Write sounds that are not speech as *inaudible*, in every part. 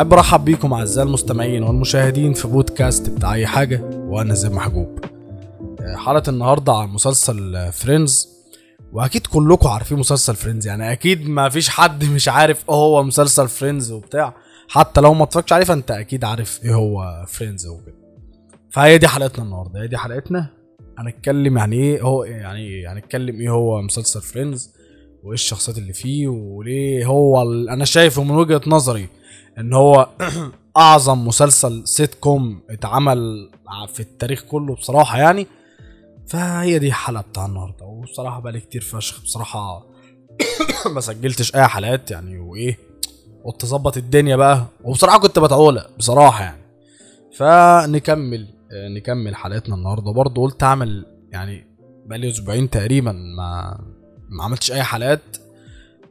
حابب أرحب بيكم أعزائي المستمعين والمشاهدين في بودكاست بتاع أي حاجة وأنا زياد محجوب. حلقة النهارده عن مسلسل فريندز وأكيد كلكم عارفين مسلسل فريندز يعني أكيد ما فيش حد مش عارف إيه هو مسلسل فريندز وبتاع. حتى لو ما اتفرجتش عليه فأنت أكيد عارف إيه هو فريندز وكده. فهي دي حلقتنا النهارده هي دي حلقتنا. هنتكلم يعني إيه هو يعني هنتكلم إيه هو مسلسل فريندز وإيه الشخصيات اللي فيه وليه هو. أنا شايفه من وجهة نظري إن هو *clears throat* أعظم مسلسل سيت كوم اتعمل في التاريخ كله بصراحة يعني. فهي دي الحلقة بتاع النهاردة. وبصراحة بقالي كتير فشخ. بصراحة *clears throat* ما سجلتش أي حلقات يعني. وإيه قلت أظبط الدنيا بقى. وبصراحة كنت بتعولق بصراحة يعني. فنكمل نكمل حلقتنا النهارده. برضه قلت أعمل يعني بقالي أسبوعين تقريبا ما ما عملتش أي حلقات.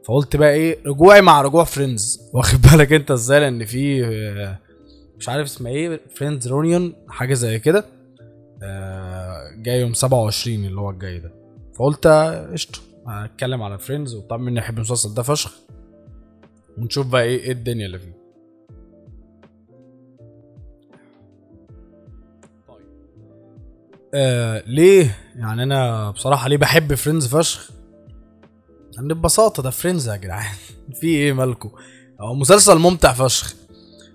فقلت بقى إيه رجوعي مع رجوع فريندز واخد بالك أنت إزاي؟ لأن في آه، مش عارف اسمها إيه فريندز reunion حاجة زي كده. آه، جاي يوم 27 اللي هو الجاي ده. فقلت قشطة هتكلم على فريندز وطبعا من حبي المسلسل ده فشخ. ونشوف بقى إيه إيه الدنيا اللي فيه. آه ليه؟ يعني أنا بصراحة ليه بحب فريندز فشخ؟ يعني ببساطة ده فريندز يا جدعان. *laughs* في إيه مالكو؟ هو مسلسل ممتع فشخ.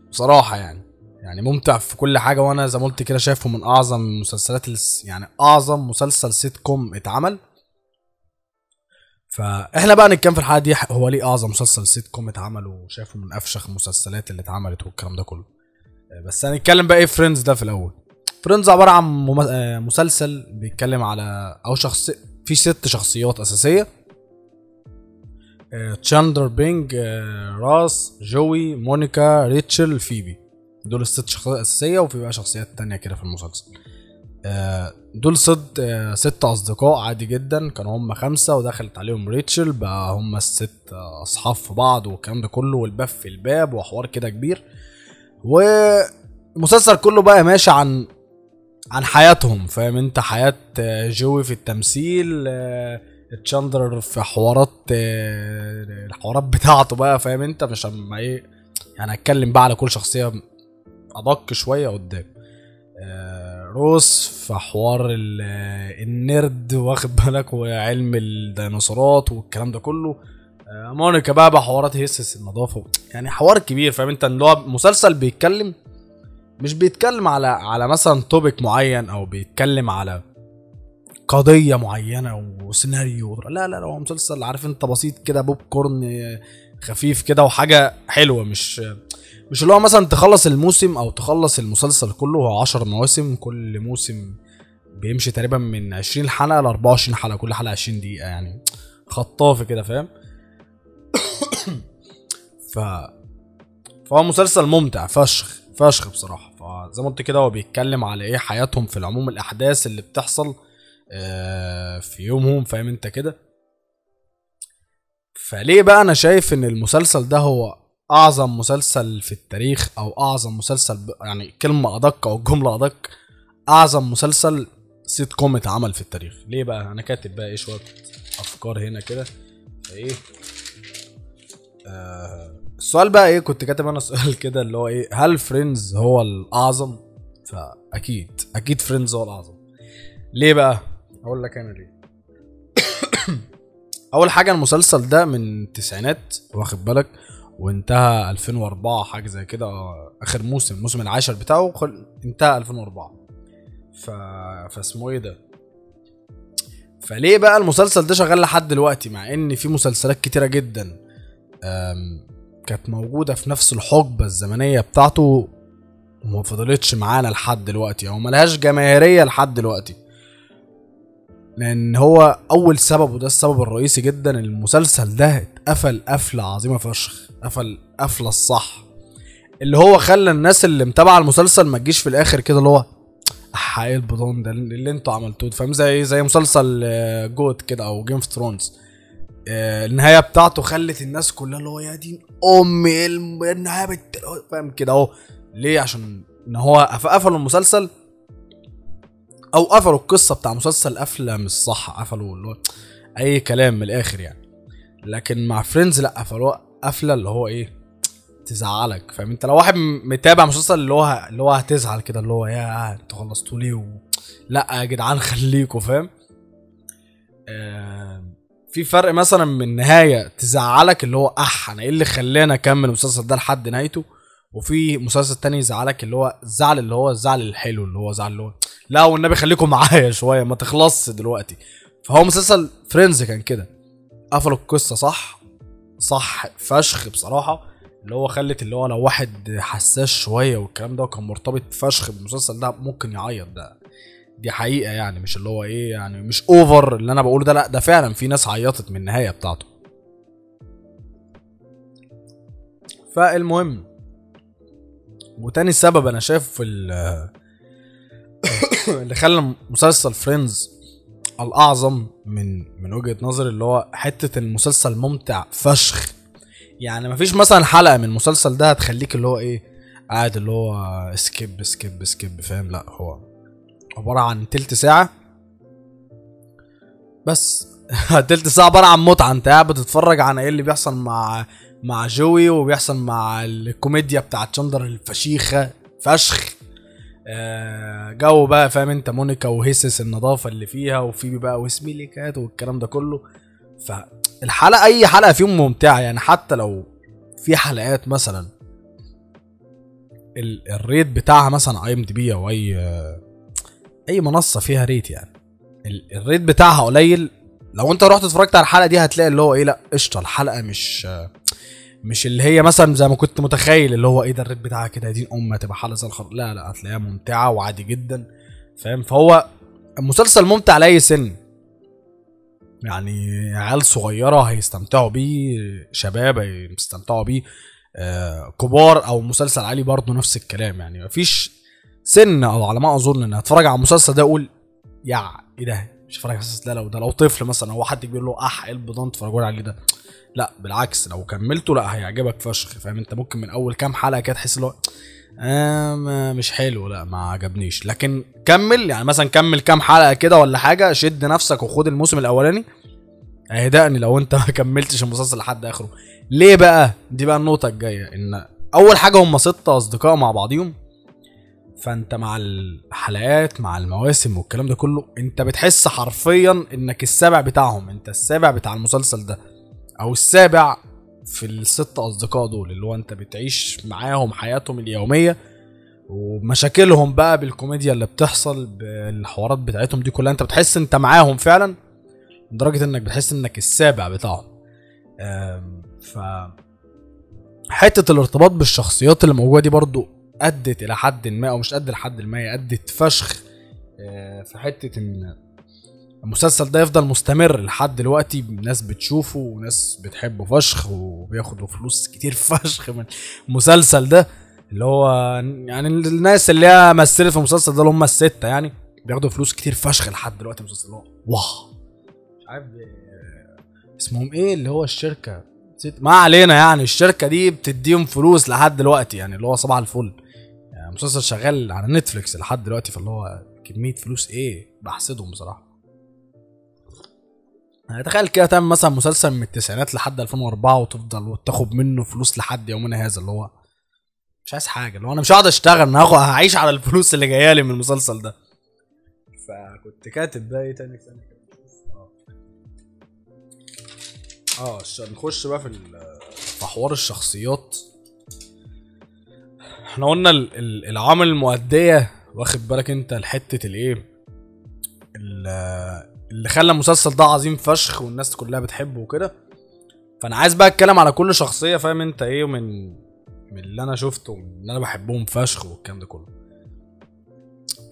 بصراحة يعني. يعني ممتع في كل حاجة وأنا زي ما قلت كده شايفه من أعظم المسلسلات يعني أعظم مسلسل سيت كوم اتعمل. فإحنا بقى نتكلم في الحلقة دي هو ليه أعظم مسلسل سيت كوم اتعمل وشايفه من أفشخ المسلسلات اللي اتعملت والكلام ده كله. آه، بس هنتكلم بقى إيه فريندز ده في الأول. فريندز عبارة عن آه، مسلسل بيتكلم على أو شخص في ست شخصيات أساسية. تشاندلر بينج راس جوي مونيكا ريتشل فيبي. دول الست شخصيات أساسية وفي بقى شخصيات تانية كده في المسلسل. آه، دول ست آه، ست أصدقاء عادي جدا. كانوا هم خمسة ودخلت عليهم ريتشل بقى هم الست أصحاب في بعض والكلام ده كله والباب في الباب وحوار كده كبير. والمسلسل كله بقى ماشي عن عن حياتهم فاهم انت؟ حياة آه، جوي في التمثيل تشاندلر في حوارات آه، الحوارات بتاعته بقى فاهم انت؟ مش اما إيه يعني هتكلم بقى على كل شخصية ادق شوية قدام. آه، روس في حوار آه، النرد واخد بالك؟ وعلم الديناصورات والكلام ده كله. مونيكا بقى بحوارات هوس النظافة يعني حوار كبير فاهم انت؟ اللي هو مسلسل بيتكلم مش بيتكلم على على مثلا topic معين أو بيتكلم على قضية معينة وسيناريو. لا لا هو مسلسل عارف انت بسيط كده بوب كورن خفيف كده وحاجة حلوة. مش مش اللي هو مثلا تخلص الموسم أو تخلص المسلسل كله هو 10 مواسم كل موسم بيمشي تقريبا من 20 حلقة ل 24 حلقة كل حلقة 20 دقيقة يعني. خطافي كده فاهم؟ *coughs* ف فهو مسلسل ممتع فشخ فشخ بصراحة. فزي ما قلت كده هو بيتكلم على إيه؟ حياتهم في العموم الأحداث اللي بتحصل في يومهم فاهم انت كده؟ فليه بقى أنا شايف ان المسلسل ده هو اعظم مسلسل في التاريخ أو اعظم مسلسل. يعني كلمة ادق أو جملة ادق اعظم مسلسل سيت كوم اتعمل في التاريخ؟ ليه بقى؟ أنا كاتب بقى إيه شوية افكار هنا كده. إيه آه السؤال بقى إيه؟ كنت كاتب أنا *laughs* سؤال كده اللي هو إيه؟ هل فريندز هو الأعظم؟ فأكيد أكيد فريندز هو الأعظم. ليه بقى؟ أقول لك أنا ليه. *coughs* أول حاجة المسلسل ده من التسعينات واخد بالك؟ وانتهى 2004 حاجة زي كده. آخر موسم الموسم العاشر بتاعه خل... انتهى 2004 ف... فاسمه إيه ده؟ فليه بقى المسلسل ده شغال لحد دلوقتي؟ مع إن في مسلسلات كتيرة جدا كانت موجودة في نفس الحقبة الزمنية بتاعته وما فضلتش معانا لحد دلوقتي أو ملهاش جماهيرية لحد دلوقتي. لأن هو أول سبب وده السبب الرئيسي جدا المسلسل ده اتقفل قفلة عظيمة فشخ قفل قفلة الصح. اللي هو خلى الناس اللي متابعة المسلسل ما تجيش في الآخر كده اللي هو إيه البضان ده اللي أنتوا عملتوه فاهم؟ زي زي مسلسل آه، GOT كده أو جيم أوف ثرونز النهاية بتاعته خلت الناس كلها اللي هو يا دين امي النهاية بت... فاهم كده أهو. ليه؟ عشان إن هو قف- قفلوا المسلسل. أو قفلوا القصة بتاع مسلسل قفله مش صح قفلوا اللي هو اي كلام من الآخر يعني لكن مع فريندز لا قفلوها قفله اللي هو إيه تزعلك فاهم انت لو واحد متابع مسلسل اللي هو اللي هو هتزعل كده اللي هو يا أنتوا خلصتوا ليه و... لا يا جدعان خليكوا فاهم آه، في فرق مثلا من نهايه تزعلك اللي هو اح أنا إيه اللي خلاني اكمل المسلسل ده لحد نهايته وفي مسلسل تاني يزعلك اللي هو الزعل اللي هو الزعل الحلو اللي هو زعل اللي هو لا والنبي خليكم معايا شوية ما تخلصش دلوقتي. فهو مسلسل فريندز كان كده. قفلوا القصة صح؟ صح فشخ بصراحة. اللي هو خلت اللي هو لو واحد حساس شوية والكلام ده وكان مرتبط فشخ بالمسلسل ده ممكن يعيط ده. دي حقيقة يعني مش اللي هو إيه يعني مش over اللي أنا بقوله ده لأ ده فعلا في ناس عيطت من النهاية بتاعته. فالمهم وتاني سبب أنا شايف في اللي خلى مسلسل فريندز الأعظم من من وجهة نظري اللي هو حتة المسلسل ممتع فشخ. يعني مفيش مثلا حلقة من المسلسل ده هتخليك اللي هو إيه قاعد اللي هو skip skip skip فاهم؟ لا هو عبارة عن تلت ساعة. بس *laughs* تلت ساعة عبارة عن متعة. أنت قاعد بتتفرج عن إيه اللي بيحصل مع مع جوي وبيحصل مع الكوميديا بتاعت تشاندلر الفشيخة. فشخ. جوي بقى فاهم انت مونيكا وهوس النظافة اللي فيها وفيبي بقى و smelly cat والكلام ده كله. فالحلقه أي حلقة فيهم ممتعة. يعني حتى لو في حلقات مثلا ال- ال rate بتاعها مثلا IMDb أو أي أي منصة فيها rate يعني. ال- ال rate بتاعها قليل. لو أنت رحت اتفرجت على الحلقة دي هتلاقي اللي هو إيه لأ قشطة الحلقة مش مش اللي هي مثلا زي ما كنت متخيل اللي هو إيه ده الريت بتاعها كده دي ام تبقى حلقه زي الخر لا لا هتلاقيها ممتعة وعادي جدا فاهم؟ فهو مسلسل ممتع لاي سن. يعني عيال صغيرة هيستمتعوا بيه شباب هيستمتعوا بيه آه كبار أو مسلسل عالي برضه نفس الكلام. يعني مفيش سن أو على ما أظن إن هتفرج على المسلسل ده أقول يا إيه ده مش هتفرج على المسلسل ده لو ده لو طفل مثلا أو حد كبير له أح إيه البضان تتفرجوا عليه ده. لا بالعكس لو كملته لا هيعجبك فشخ فاهم؟ انت ممكن من أول كام حلقة كده تحس اللي هو آه مش حلو لا ما عجبنيش. لكن كمل يعني مثلا كمل كام حلقة كده ولا حاجة شد نفسك وخد الموسم الأولاني. اهدأني لو انت *laughs* ما كملتش المسلسل لحد آخره. ليه بقى؟ دي بقى النقطة الجاية إن أول حاجة هم ستة أصدقاء مع بعضيهم. فأنت مع الحلقات مع المواسم والكلام ده كله أنت بتحس حرفيا إنك السابع بتاعهم أنت السابع بتاع المسلسل ده. أو السابع في الست أصدقاء دول اللي هو أنت بتعيش معاهم حياتهم اليومية ومشاكلهم بقى بالكوميديا اللي بتحصل بالحوارات بتاعتهم دي كلها أنت بتحس أنت معاهم فعلا لدرجة إنك بتحس إنك السابع بتاعهم. ف حتة الارتباط بالشخصيات اللي موجودة دي برضو أدت إلى حد ما أو مش قد لحد ما هي أدت فشخ آه، في حتة إن المسلسل ده يفضل مستمر لحد دلوقتي ناس بتشوفه وناس بتحبه فشخ وبياخدوا فلوس كتير *laughs* فشخ من المسلسل ده. اللي هو يعني الناس اللي هي مثلت في المسلسل ده اللي هم الستة يعني بياخدوا فلوس كتير فشخ لحد دلوقتي المسلسل اللي هو مش عارف اسمهم إيه؟ اللي هو الشركة. نسيت- ما علينا يعني الشركة دي بتديهم فلوس لحد دلوقتي يعني اللي هو صباح الفل. يعني مسلسل شغال على نتفليكس لحد دلوقتي فاللي هو كمية فلوس إيه؟ بحسدهم بصراحة. يعني تخيل كده تعمل مثلا مسلسل من التسعينات لحد 2004 وتفضل وتاخد منه فلوس لحد يومنا هذا اللي هو مش عايز حاجة اللي هو أنا مش هقعد أشتغل أنا هعيش على الفلوس اللي جاية لي من المسلسل ده. فكنت كاتب بقى إيه تاني؟ نشوف. آه. ش- نخش بقى في في حوار الشخصيات. إحنا قلنا ال- ال- العوامل المؤدية واخد بالك أنت لحتة الإيه؟ ال- اللي خلى المسلسل ده عظيم فشخ والناس كلها بتحبه وكده. فأنا عايز بقى أتكلم على كل شخصية فاهم أنت إيه من من اللي أنا شفته ومن اللي أنا بحبهم فشخ والكلام ده كله.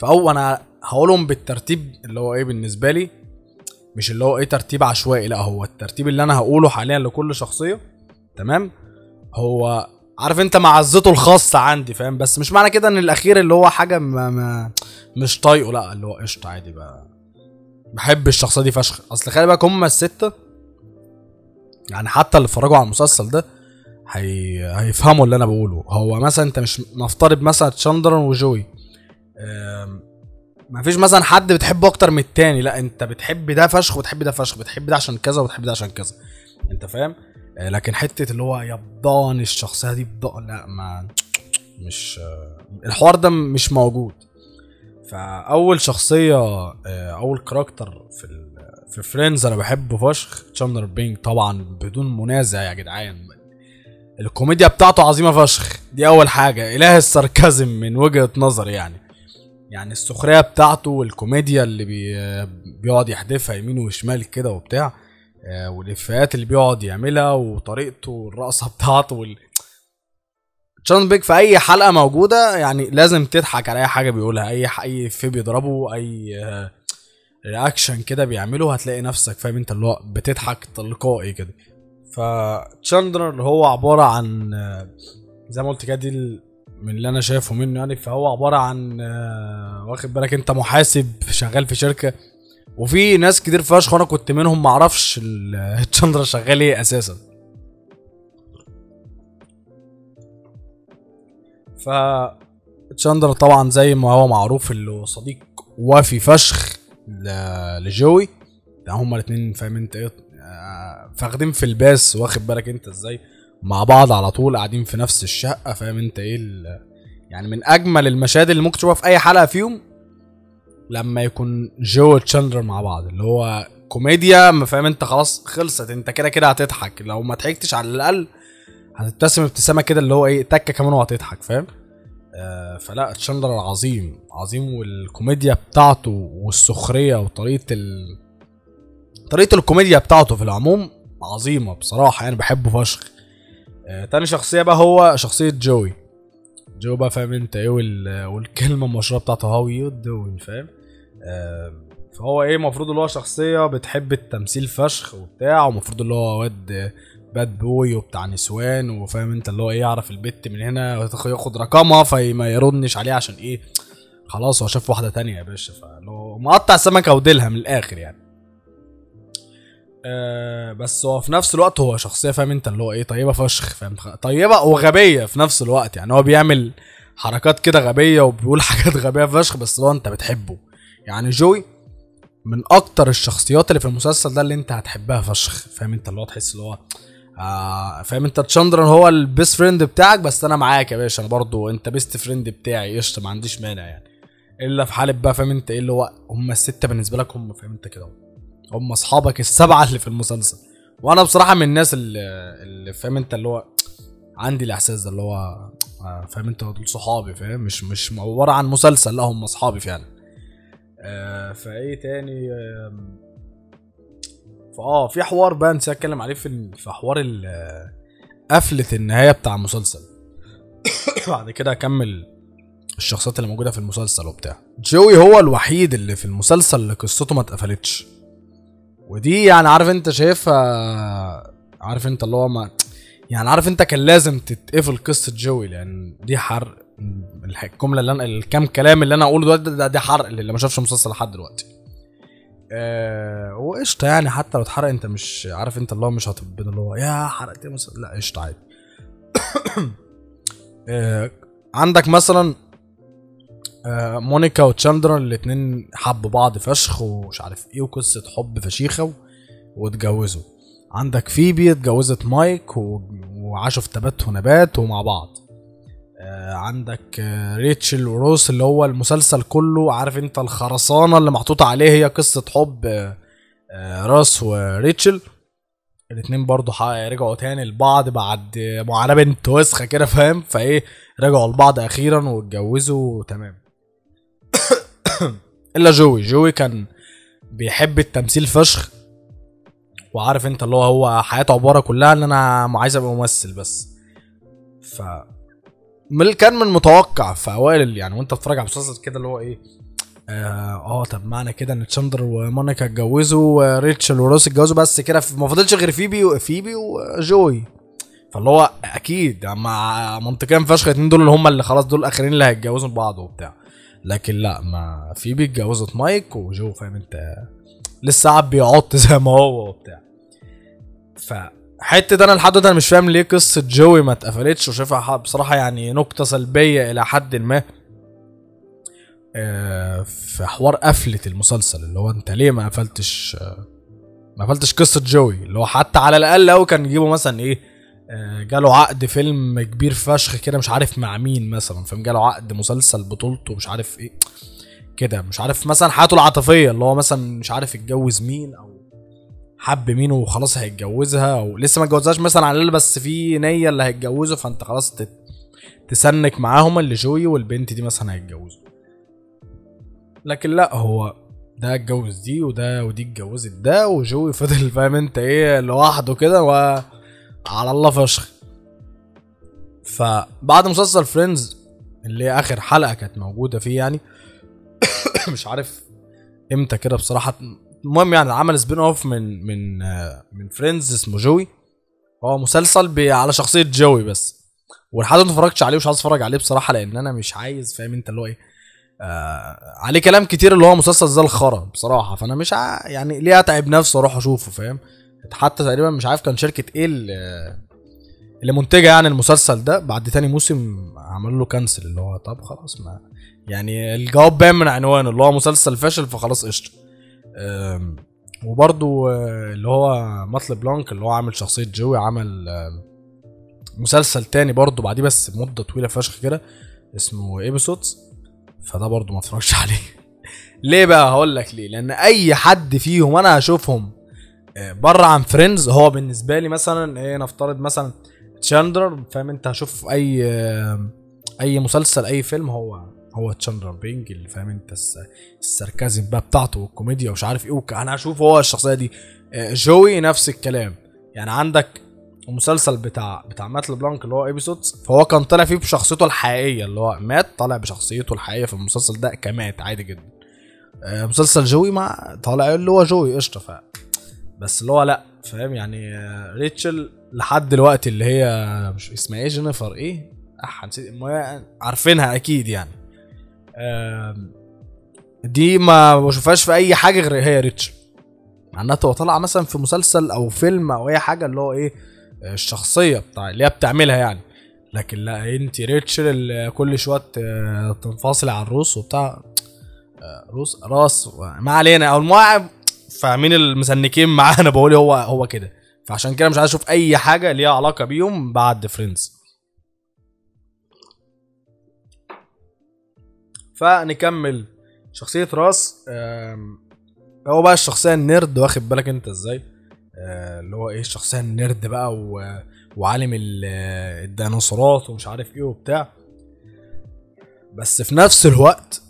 فهو أنا هقولهم بالترتيب اللي هو إيه بالنسبة لي مش اللي هو إيه ترتيب عشوائي لأ هو الترتيب اللي أنا هقوله حاليا لكل شخصية تمام؟ هو عارف أنت معزته الخاصة عندي فاهم؟ بس مش معنى كده إن الأخير اللي هو حاجة ما ما مش طايقه لأ اللي هو قشطة عادي بقى. بحب الشخصية دي فشخ. أصل خلي بالك هم الستة يعني حتى اللي اتفرجوا على المسلسل ده هي... هيفهموا اللي أنا بقوله. هو مثلا أنت مش نفترض مثلا تشاندرا وجوي أم... مفيش مثلا حد بتحبه أكتر من التاني. لا أنت بتحب ده فشخ وبتحب ده فشخ بتحب ده عشان كذا وبتحب ده عشان كذا. أنت فاهم؟ آه، لكن حتة اللي هو يبضان الشخصية دي بضان لا ما مش آه، الحوار ده مش موجود. فأول شخصية آه، أول character في في Friends أنا بحبه فشخ تشاندلر بينج طبعا بدون منازع يا جدعان. الكوميديا بتاعته عظيمة فشخ. دي أول حاجة. إله ال sarcasm من وجهة نظري يعني. يعني السخرية بتاعته والكوميديا اللي بي بيقعد يحدفها يمين وشمال كده وبتاع آه، والإفيهات اللي بيقعد يعملها وطريقته والرقصة *laughs* بتاعته. تشاندلر بينج في أي حلقة موجودة يعني لازم تضحك على أي حاجة بيقولها أي أي إفيه بيضربه أي آه، reaction كده بيعمله هتلاقي نفسك فاهم أنت اللي هو بتضحك تلقائي كده. فتشاندلر هو عبارة عن آه، زي ما قلت كده دي من اللي أنا شايفه منه يعني فهو عبارة عن آه، واخد بالك أنت محاسب شغال في شركة وفي ناس كتير فشخ وأنا كنت منهم معرفش تشاندلر *laughs* شغال إيه أساسا. ف تشاندلر طبعا زي ما هو معروف اللي صديق وفي فشخ لجوي. ده هما الاتنين فاهم أنت إيه آه، فاخدين في الباس واخد بالك أنت إزاي؟ مع بعض على طول قاعدين في نفس الشقة فاهم أنت إيه يعني من أجمل المشاهد اللي ممكن تشوفها في أي حلقة فيهم لما يكون جو وتشاندلر مع بعض. اللي هو كوميديا ما فاهم أنت خلاص خلصت. أنت كده كده هتضحك. لو ما ضحكتش على الأقل هتبتسم ابتسامة كده اللي هو إيه تكة كمان وهتضحك فاهم؟ آه فلا تشاندلر عظيم عظيم والكوميديا بتاعته والسخرية وطريقة ال... طريقة الكوميديا بتاعته في العموم عظيمة بصراحة يعني بحبه فشخ. آه تاني شخصية بقى هو شخصية جوي. جو بقى فاهم انت إيه وال... والكلمة المشهورة بتاعته how you doin' فاهم؟ آه فهو إيه المفروض اللي هو شخصية بتحب التمثيل فشخ وبتاع ومفروض اللي هو واد باد بوي وبتاع نسوان وفاهم انت اللي هو إيه يعرف البت من هنا ياخد رقمها فما يردش عليه عشان إيه خلاص هو شاف واحدة تانية يا باشا فاللي هو مقطع سمكه وديلها من الآخر يعني. آه بس هو في نفس الوقت هو شخصية فاهم انت اللي هو إيه طيبة فشخ فاهم؟ طيبة وغبية في نفس الوقت يعني. هو بيعمل حركات كده غبية وبيقول *laughs* حاجات غبية فشخ بس هو انت بتحبه. يعني جوي من أكتر الشخصيات اللي في المسلسل ده اللي انت هتحبها فشخ فاهم انت اللي هو تحس اللي هو آه فاهم؟ انت تشاندلر هو ال best friend بتاعك بس أنا معاك يا باشا. أنا برضو انت best friend بتاعي. قشطة ما عنديش مانع يعني. إلا في حالة بقى فاهم انت إيه اللي هو هم الستة بالنسبة لك هم فاهم انت كده. هم اصحابك السبعة اللي في المسلسل. وأنا بصراحة من الناس اللي, اللي فاهم انت اللي هو عندي الإحساس ده اللي هو آه، فاهم انت دول صحابي فاهم؟ مش مش عبارة عن مسلسل لا هم اصحابي فعلا. آه فايه تاني؟ آم، فآه في حوار بقى نسيت أتكلم عليه في في حوار قفلة النهاية بتاع المسلسل. *coughs* بعد كده أكمل الشخصيات اللي موجودة في المسلسل وبتاع. جوي هو الوحيد اللي في المسلسل اللي قصته ما اتقفلتش. ودي يعني عارف أنت شايفها عارف أنت اللي هو ما يعني عارف أنت كان لازم تتقفل قصة جوي لأن دي حرق الجمله اللي أنا الكام كلام اللي أنا أقوله دلوقتي ده, ده, ده حرق اللي ما شافش المسلسل لحد دلوقتي. آه وقشطة يعني حتى لو اتحرق انت مش عارف انت اللي هو مش هتبقى اللي هو يا حرقت لا قشطة عادي *coughs* آه عندك مثلا آه مونيكا وتشاندرا الاتنين حبوا بعض فشخ ومش عارف إيه وقصة حب فشيخة واتجوزوا عندك فيبي اتجوزت مايك. وعاشوا في تبات ونبات ومع بعض عندك آه ريتشل وروس اللي هو المسلسل كله عارف انت الخرسانة اللي محطوطة عليه هي قصة حب آه آه راس وريتشل. الاتنين برضو رجعوا تاني لبعض بعد معاناة بنت وسخة كده فاهم؟ فايه رجعوا لبعض أخيرا واتجوزوا تمام. *coughs* إلا جوي. جوي كان بيحب التمثيل فشخ وعارف انت اللي هو هو حياته عبارة كلها إن أنا عايز أبقى ممثل بس. ف من كان من متوقع في أوائل يعني وأنت بتتفرج على المسلسل كده اللي هو إيه آه آه، طب معنى كده إن تشاندلر ومونيكا اتجوزوا وريتشل وروس اتجوزوا بس كده ما فضلش غير فيبي و- فيبي وجوي. فاللي هو أكيد مع منطقيا فشخ الاتنين دول اللي هم اللي خلاص دول الآخرين اللي هيتجوزوا بعض وبتاع. لكن لا ما فيبي اتجوزت مايك وجو فاهم أنت لسه قاعد بيعط *laughs* زي ما هو وبتاع. فحته أنا لحد دلوقتي مش فاهم ليه قصة جوي ما اتقفلتش وشايفها بصراحة يعني نقطه سلبية إلى حد ما. آه، في حوار قفلة المسلسل اللي هو أنت ليه ما قفلتش آه، ما قفلتش قصة جوي؟ اللي هو حتى على الأقل لو كان يجيبوا مثلا إيه آه، جاله عقد فيلم كبير فشخ كده مش عارف مع مين مثلا فاهم؟ جاله عقد مسلسل بطولته مش عارف إيه كده مش عارف مثلا حياته العاطفية اللي هو مثلا مش عارف يتجوز مين أو حب مين وخلاص هيتجوزها أو لسه ما اتجوزهاش مثلا على بس في نية اللي هيتجوزه فأنت خلاص تسنك معاهم اللي جوي والبنت دي مثلا هيتجوزوا. لكن لا هو ده اتجوز دي وده ودي اتجوزت ده وجوي فضل *laughs* فاهم أنت إيه لوحده كده وعلى الله فشخ. فبعد مسلسل فريندز اللي هي آخر حلقة كانت موجودة فيه يعني *coughs* مش عارف إمتى كده بصراحة المهم يعني عمل spin off من من من Friends اسمه جوي هو مسلسل على شخصية جوي بس. ولحد ما اتفرجتش عليه مش عايز اتفرج عليه بصراحة لأن أنا مش عايز فاهم أنت اللي هو إيه؟ آه عليه كلام كتير اللي هو مسلسل زي الخرا بصراحة. فأنا مش ع... يعني ليه أتعب نفسي وأروح أشوفه فاهم؟ حتى تقريبا مش عارف كان شركة إيه اللي, منتجة يعني المسلسل ده. بعد تاني موسم عملوا له cancel اللي هو طب خلاص ما يعني الجواب باين من عنوانه اللي هو مسلسل فاشل فخلاص قشطة. وبرضو آه، اللي هو مات لوبلانك اللي هو عامل شخصية جوي عمل مسلسل تاني برضو بعديه بس مدة طويلة فشخ كده اسمه Episodes فده برضو ما اتفرجش *laughs* عليه. ليه بقى؟ هقول لك ليه. لأن أي حد فيهم أنا هشوفهم بره عن Friends هو بالنسبة لي مثلا إيه نفترض مثلا تشاندلر فاهم؟ أنت هشوف أي آه، أي مسلسل أي فيلم هو هو تشاندلر بينج اللي فاهم انت الس- ال sarcasm بقى بتاعته والكوميديا ومش عارف إيه أنا هشوف هو الشخصية دي. آه، جوي نفس الكلام. يعني عندك المسلسل بتاع بتاع مات لوبلانك اللي هو Episodes فهو كان طالع فيه بشخصيته الحقيقية اللي هو مات طالع بشخصيته الحقيقية في المسلسل ده كمات عادي جدا. آه، مسلسل جوي مع طالع اللي هو جوي قشطة ف بس اللي هو لا فاهم؟ يعني آه، ريتشل لحد دلوقتي اللي هي مش اسمها إيه؟ جينيفر إيه؟ اح نسيت عارفينها أكيد يعني. دي ما بشوفهاش في أي حاجة غير هي ريتشل معناته تبقى طالعة مثلا في مسلسل أو فيلم أو أي حاجة اللي هو إيه الشخصية بتاع اللي هي بتعملها يعني. لكن لا انت ريتشل كل شوية تنفصل عن روس وبتاع. آه، روس راس ما علينا. أو المواعب فاهمين المسنكين معانا. *laughs* بقول هو هو كده. فعشان كده مش عايز أشوف أي حاجة ليها علاقة بيهم بعد Friends فنكمل. شخصية راس هو بقى الشخصية ال nerd واخد بالك انت إزاي؟ آه، اللي هو إيه الشخصيه ال nerd بقى و... وعالم ال- الديناصورات ومش عارف إيه وبتاع. بس في نفس الوقت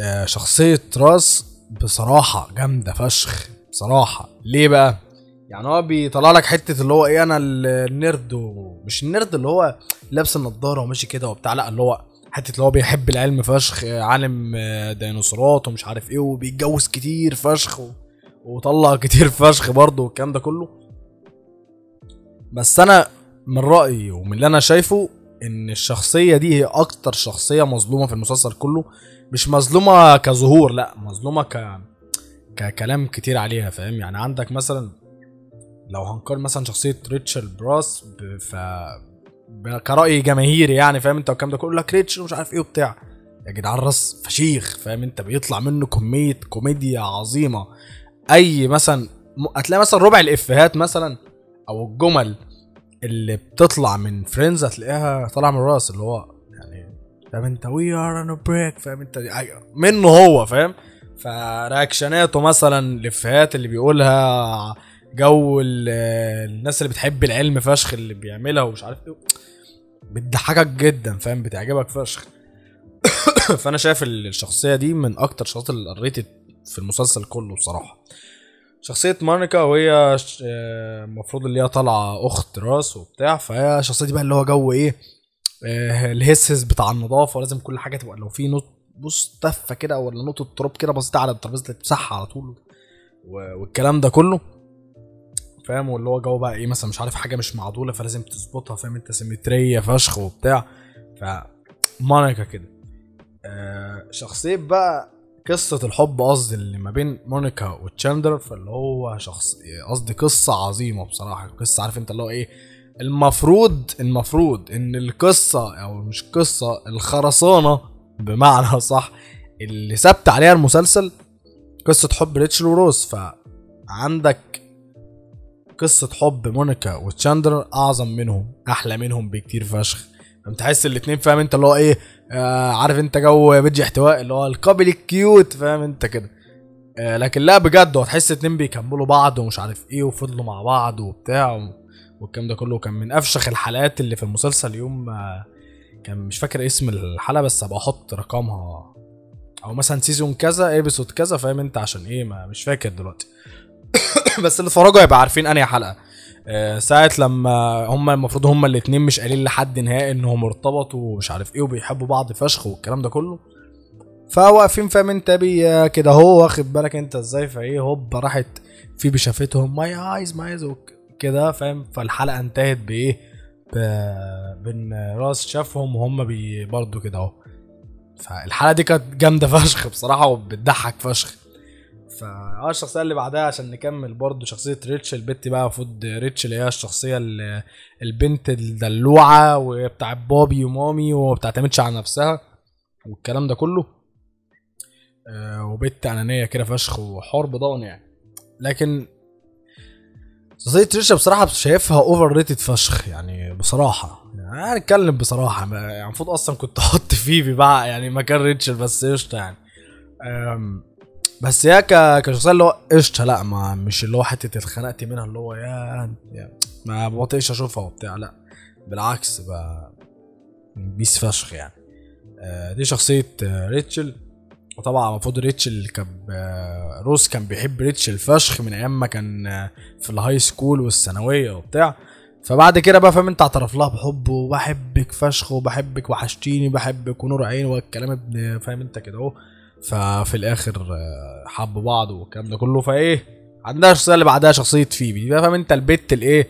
آه، شخصية راس بصراحة جامدة فشخ بصراحة. ليه بقى؟ يعني هو بيطلع لك حتة اللي هو إيه أنا ال- النيرد ومش النيرد اللي هو لابس النضارة وماشي كده وبتاع لا اللي هو حتة اللي هو بيحب العلم فشخ عالم آه، ديناصورات ومش عارف إيه وبيتجوز كتير فشخ و... وطلع كتير فشخ برضه والكلام ده كله بس أنا من رأيي ومن اللي أنا شايفه إن الشخصية دي هي أكتر شخصية مظلومة في المسلسل كله مش مظلومة كظهور لأ مظلومة ك ككلام كتير عليها فاهم يعني عندك مثلا لو هنقارن مثلا شخصية ريتشل براس. ف كرأي جماهيري يعني فاهم انت والكلام ده كله. لك ريتشل ومش عارف إيه وبتاع. يا جدعان راس فشيخ فاهم انت؟ بيطلع منه كمية كوميديا عظيمة. أي مثلا هتلاقي مثلا ربع الإفيهات مثلا أو الجمل اللي بتطلع من Friends هتلاقيها طالعة من راس اللي هو يعني فاهم انت؟ we are on break فاهم انت؟ منه هو فاهم؟ ف reaction اته مثلا الإفيهات اللي بيقولها جو ال- الناس اللي بتحب العلم فشخ اللي بيعملها ومش عارف إيه. بتضحكك جدا فاهم؟ بتعجبك فشخ. *coughs* فأنا شايف الشخصية دي من أكتر الشخصيات اللي قريت في المسلسل كله بصراحة. شخصية مونيكا وهي آه، المفروض اللي هي طالعة أخت راس وبتاع. فهي الشخصية دي بقى اللي هو جو إيه آه، الهسهس بتاع النظافة. ولازم كل حاجة تبقى لو في نوت بص تفة كده ولا نقطة تراب كده بسيطة على الترابيزة تمسحها على طول والكلام ده كله. فاهم؟ واللي هو جو بقى إيه مثلا مش عارف حاجة مش معدوله فلازم تظبطها فاهم؟ أنت symmetry فشخ وبتاع. ف مونيكا كده. آه شخصية بقى قصة الحب قصدي اللي ما بين مونيكا وتشاندلر فاللي هو شخص قصدي قصة عظيمة بصراحة. قصة عارف أنت اللي هو إيه؟ المفروض المفروض إن القصة أو مش قصة الخرسانة بمعنى صح اللي ثبت عليها المسلسل قصة حب ريتشل وروز. ف قصة حب مونيكا وتشاندلر أعظم منهم أحلى منهم بكتير فشخ. فانت تحس الاتنين فاهم أنت اللي هو إيه؟ آه عارف أنت جو بيجي احتواء اللي هو ال couple ال cute فاهم أنت كده. آه لكن لا بجد هو تحس اتنين بيكملوا بعض ومش عارف إيه وفضلوا مع بعض وبتاع والكلام ده كله. كان من أفشخ الحلقات اللي في المسلسل يوم آه كان مش فاكر اسم الحلقة بس أبقى أحط رقمها. أو مثلا season كذا episode كذا فاهم أنت؟ عشان إيه؟ ما مش فاكر دلوقتي. *coughs* بس اللي اتفرجوا هيبقى عارفين انهي حلقة. آه، ساعة لما هما المفروض هما الاتنين مش قايلين لحد نهائي انهم ارتبطوا ومش عارف إيه وبيحبوا بعض فشخ والكلام ده كله. فواقفين فاهم انت بي كده هو واخد بالك أنت إزاي؟ فإيه هوب راحت في شافتهم my eyes my eyes كده فاهم؟ فالحلقة انتهت بإيه؟ بإن راس شافهم وهم برضه كده أهو. فالحلقة دي كانت جامدة فشخ بصراحة وبتضحك فشخ. فا الشخصية اللي بعدها عشان نكمل برضه شخصية ريتشل البت بقى المفروض ريتشل اللي هي الشخصية ال- البنت الدلوعة وبتاع بابي ومامي وبتعتمدش على نفسها والكلام ده كله. آه، وبنت أنانية كده فشخ وحوار بضان يعني. لكن شخصية ريتشل بصراحة شايفها overrated فشخ يعني بصراحة. يعني هنتكلم بصراحة يعني المفروض أصلا كنت أحط فيبي بقى يعني مكان ريتشل بس قشطة يعني. بس هي ك- كشخصية اللي هو قشطة لا ما مش اللي هو حتة اتخنقت منها اللي هو يا يا- ما بطيقش أشوفها وبتاع لا بالعكس بقى peace فشخ يعني. آه، دي شخصية آه، ريتشل. وطبعا المفروض ريتشل كان روس كان بيحب ريتشل فشخ من أيام ما كان آه، في ال high school والثانوية وبتاع. فبعد كده بقى فاهم انت اعترف لها بحب وبحبك فشخ وبحبك وحشتيني بحبك ونور عيني والكلام ابن فاهم انت كده اهو. ففي الآخر آه، حبوا بعض والكلام ده كله. فإيه عندها الشخصيه اللي بعدها شخصية فيبي. بقى فاهم أنت البت الإيه؟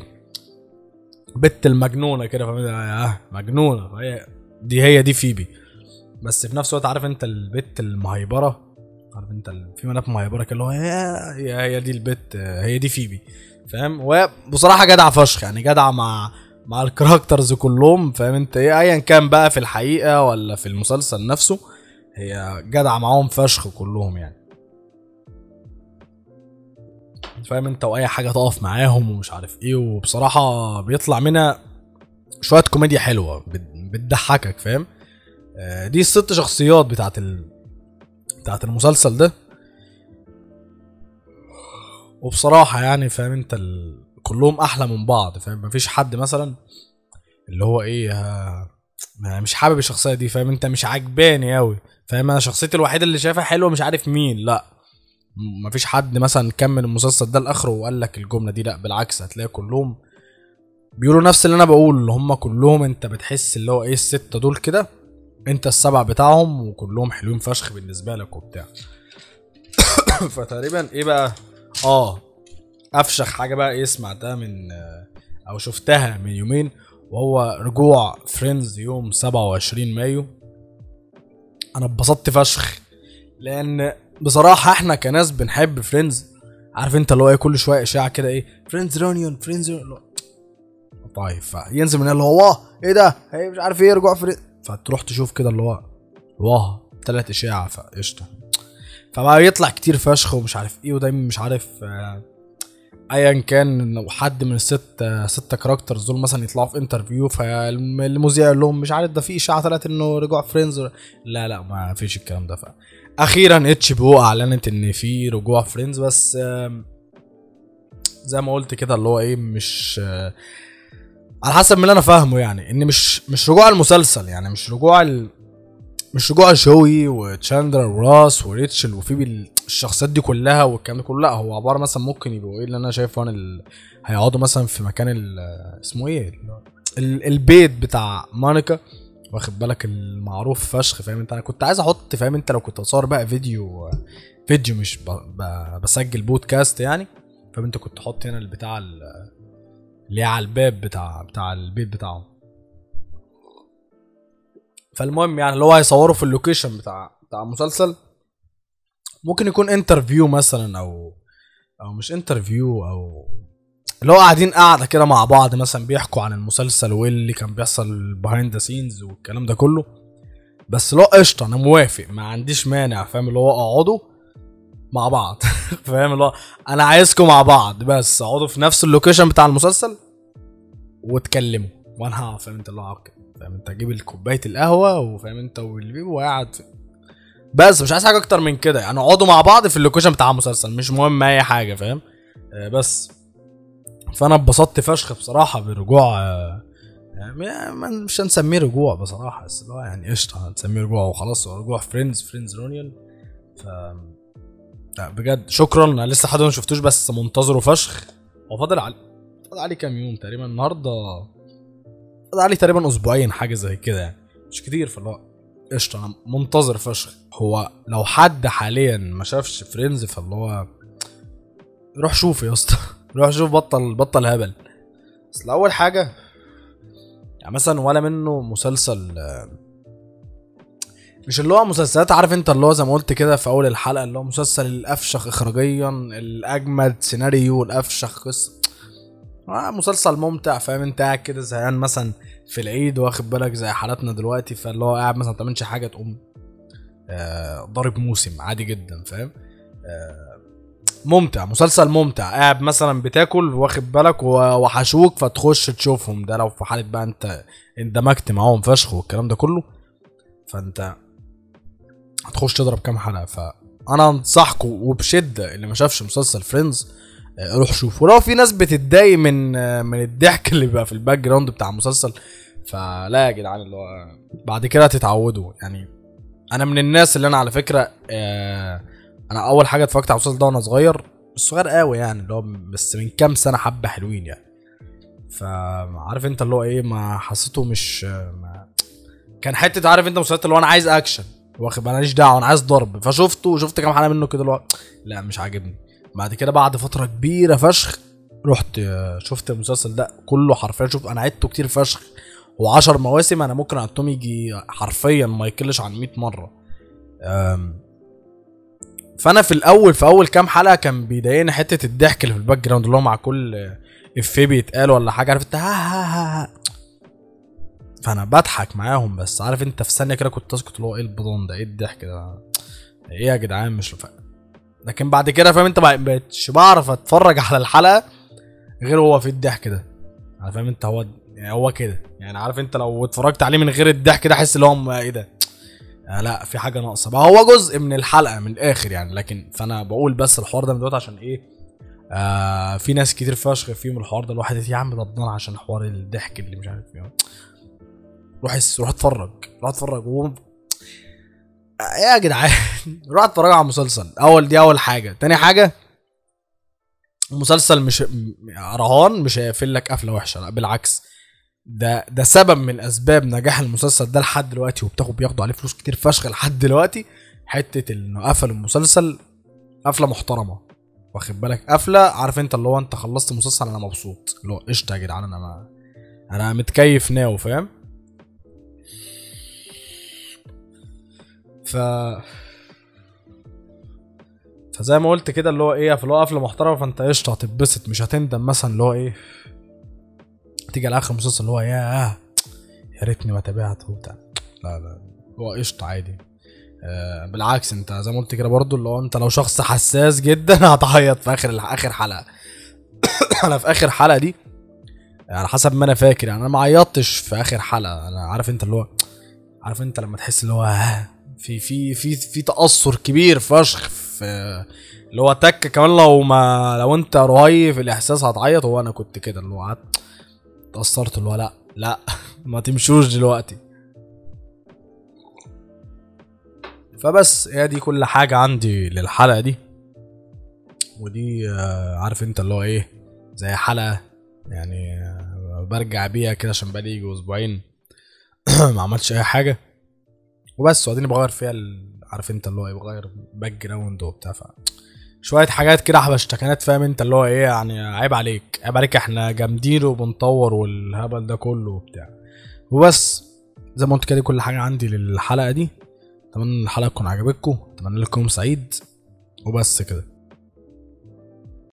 بت المجنونة كده فاهم؟ انت؟ آه مجنونة. فهي دي هي دي فيبي. بس في نفس الوقت عارف أنت البت المهيبرة؟ عارف أنت في بنات مهيبرة كده اللي هو يا هي دي البت آه، هي دي فيبي. فاهم؟ وهي بصراحه جدعه فشخ يعني جدعه مع مع ال characters كلهم. فاهم أنت إيه؟ ايا كان بقى في الحقيقة ولا في المسلسل نفسه. هي جدعة معاهم فشخ كلهم يعني. فاهم انت؟ وأي حاجة تقف معاهم ومش عارف إيه وبصراحة بيطلع منها شوية كوميديا حلوة بت- بتضحكك فاهم؟ آه، دي الست شخصيات بتاعت ال... بتاعت المسلسل ده. وبصراحة يعني فاهم انت ال... كلهم أحلى من بعض فاهم؟ مفيش حد مثلا اللي هو إيه آه، مش حابب الشخصية دي فاهم؟ انت مش عجباني أوي فاهم؟ أنا شخصيتي الوحيدة اللي شايفها حلوة مش عارف مين لا. مفيش حد مثلا كمل المسلسل ده لآخره وقال لك الجملة دي لا بالعكس هتلاقي كلهم بيقولوا نفس اللي أنا بقوله اللي هم كلهم أنت بتحس اللي هو إيه الستة دول كده أنت السبع بتاعهم وكلهم حلوين فشخ بالنسبة لك وبتاع. *coughs* فتقريبا إيه بقى؟ آه أفشخ حاجة بقى إيه سمعتها من أو شفتها من يومين وهو رجوع فريندز يوم 27 مايو. أنا اتبسطت فشخ لأن بصراحة إحنا كناس بنحب Friends. عارف أنت اللي هو إيه كل شوية إشاعة كده إيه Friends reunion Friends طيب فينزل من اللي هو واه إيه ده؟ هي مش عارف إيه رجوع Friends. فتروح تشوف كده اللي هو واه تلات إشاعة فقشطة. فبقى يطلع كتير فشخ ومش عارف إيه ودايما مش عارف آه، ايا كان لو حد من الست ست characters دول مثلا يطلعوا في interview فالمذيع يقول لهم مش عارف ده في إشاعة طلعت إنه رجوع Friends لا لا ما فيش الكلام ده. ف أخيرا HBO أعلنت إن في رجوع Friends بس زي ما قلت كده اللي هو إيه مش آه، على حسب اللي أنا فاهمه يعني إن مش مش رجوع المسلسل يعني مش رجوع ال... مش رجوع جوي وتشاندلر وراس وريتشل وفيبي ال- الشخصيات دي كلها والكلام ده كله. لا هو عبارة مثلا ممكن يبقوا إيه اللي أنا شايفه أنا ال... هيقعدوا مثلا في مكان ال... اسمه إيه؟ ال... البيت بتاع مونيكا. واخد بالك؟ المعروف فشخ فاهم أنت؟ أنا كنت عايز أحط فاهم أنت؟ لو كنت أصور بقى فيديو فيديو مش ب... ب... بسجل بودكاست يعني. فاهم أنت؟ كنت أحط هنا البتاع ال... اللي على الباب بتاع بتاع البيت بتاعهم فالمهم يعني اللي هو هيصوروا في ال location بتاع بتاع المسلسل ممكن يكون interview مثلا أو أو مش interview أو اللي هو قاعدين قاعدة كده مع بعض مثلا بيحكوا عن المسلسل وايه اللي كان بيحصل behind the scenes والكلام ده كله. بس لو قشطة أنا موافق ما عنديش مانع فاهم؟ اللي هو أقعدوا مع بعض *laughs* فاهم؟ اللي هو أنا عايزكم مع بعض بس أقعدوا في نفس ال location بتاع المسلسل واتكلموا. وأنا فاهم انت اللي هو. فاهم انت أجيب كوبايه القهوة وفاهم انت والبيبي وقاعد. بس مش عايز حاجة أكتر من كده يعني اقعدوا مع بعض في ال location بتاع المسلسل مش مهم أي حاجة فاهم؟ آه، بس. فأنا اتبسطت فشخ بصراحة برجوع آه، يعني مش هنسميه رجوع بصراحة بس اللي هو يعني قشطة هنسميه رجوع وخلاص هو رجوع فريندز فريندز reunion ف بجد شكرا. أنا لسه حد ما شفتوش بس منتظره فشخ. هو فاضل علي فاضل عليه كام يوم تقريبا النهارده عليه تقريبا أسبوعين حاجة زي كده يعني. مش كتير فاللي هو قشطة أنا منتظر فشخ. هو لو حد حاليا ما شافش فريندز فاللي هو روح شوف يا اسطى. *laughs* روح شوف بطل بطل هبل. بس اول حاجة يعني مثلا ولا منه مسلسل مش اللي هو مسلسلات عارف أنت اللي هو زي ما قلت كده في أول الحلقة اللي هو مسلسل الأفشخ اخراجيا الأجمد سيناريو الأفشخ قصة. آه مسلسل ممتع فاهم؟ انت قاعد كده زهقان مثلا في العيد واخد بالك زي حالاتنا دلوقتي فاللي هو قاعد مثلا ما تعملش حاجة تقوم آه ضارب موسم عادي جدا فاهم؟ آه ممتع مسلسل ممتع. قاعد مثلا بتاكل واخد بالك وحشوك فتخش تشوفهم. ده لو في حالة بقى انت اندمجت معاهم فشخ والكلام ده كله فانت هتخش تضرب كام حلقة. فأنا أنصحكم وبشدة اللي ما شافش مسلسل فريندز روح شوف. ولو في ناس بتتضايق من من الضحك اللي بيبقى في ال background بتاع المسلسل فلا يا جدعان اللي هو بعد كده هتتعودوا. يعني أنا من الناس اللي أنا على فكرة آه أنا أول حاجة اتفرجت على المسلسل ده وأنا صغير صغير قوي يعني اللي هو بس من كام سنة حبة حلوين يعني. فعارف أنت اللي هو إيه ما حسيته مش ما كان حتة عارف أنت مسلسلات اللي هو أنا عايز أكشن واخد ماليش دعوة أنا عايز ضرب. فشفته وشفت كام حلقة منه كده اللي هو لا مش عاجبني. بعد كده بعد فترة كبيرة فشخ رحت آه، شفت المسلسل ده كله حرفيا. شوف أنا عدته كتير فشخ و10 مواسم أنا ممكن عدتهم يجي حرفيا ما يقلش عن 100 مرة. فأنا في الأول في أول كام حلقة كان بيضايقني حتة الضحك اللي في ال background اللي هو مع كل افيه بيتقال ولا حاجة عارف أنت؟ ها ها ها, ها. فأنا بضحك معاهم بس عارف أنت؟ في ثانية كده كنت اسكت اللي هو إيه البضان ده؟ إيه الضحك ده؟ إيه يا جدعان؟ مش فاهم. لكن بعد كده فاهم انت ما بقتش بعرف اتفرج على الحلقة غير هو في الضحك ده. أنا فاهم انت هو يعني هو كده. يعني عارف انت لو اتفرجت عليه من غير الضحك ده احس اللي هو إيه ده؟ آه لا في حاجة ناقصة. بقى هو جزء من الحلقة من الآخر يعني لكن فأنا بقول بس الحوار ده من دلوقتي عشان إيه؟ آه في ناس كتير فشخ فيهم الحوار ده. الواحد يا عم ضبطان عشان حوار الضحك اللي مش عارف إيه. روح روح اتفرج. روح اتفرج. يا جدعان؟ *laughs* روح اتفرج على مسلسل. اول دي أول حاجة. تاني حاجة المسلسل مش رهان مش هيقفل لك قفلة وحشة. لا بالعكس. ده ده سبب من أسباب نجاح المسلسل ده لحد دلوقتي وبتاخد بياخدوا عليه فلوس كتير فشخ لحد دلوقتي. حتة إنه قفل المسلسل قفلة محترمة. واخد بالك؟ قفلة عارف أنت اللي هو أنت خلصت المسلسل أنا مبسوط. اللي هو قشطة يا جدعان أنا ما أنا متكيف ناو فاهم؟ ف فزي ما قلت كده اللي هو إيه اللي هو قفله محترمه فأنت قشطة هتتبسط. مش هتندم مثلا اللي هو إيه تيجي على آخر المسلسل اللي هو ياه يا ريتني ما تابعته وبتاع. لا لا هو قشطة عادي. آه بالعكس أنت زي ما قلت كده برضو اللي هو أنت لو شخص حساس جدا *laughs* هتعيط في آخر آخر حلقة. *coughs* أنا في آخر حلقة دي على حسب ما أنا فاكر يعني أنا ما عيطتش في آخر حلقة. أنا عارف أنت اللي هو عارف أنت لما تحس اللي هو ها، في في في في تأثر كبير فشخ في اللي هو تك كمان لو ما لو انت رهيف الإحساس هتعيط. هو أنا كنت كده اللي هو قعدت اتأثرت اللي هو لأ لأ *laughs* ما تمشوش دلوقتي. فبس هي دي كل حاجة عندي للحلقة دي. ودي آه، عارف انت اللي هو إيه زي حلقة يعني آه، برجع بيها كده عشان بقالي أسبوعين. *clears throat* ما عملتش أي حاجة. وبس وبعدين بغير فيها عارف انت اللي هو إيه بغير background وبتاع ف شوية حاجات كده حبشتكنات فاهم انت اللي هو إيه يعني عيب عليك عيب عليك إحنا جامدين وبنطور والهبل ده كله وبتاع. وبس زي ما قلت كده كل حاجة عندي للحلقة دي. أتمنى الحلقة تكون عجبتكم أتمنى لكم سعيد وبس كده.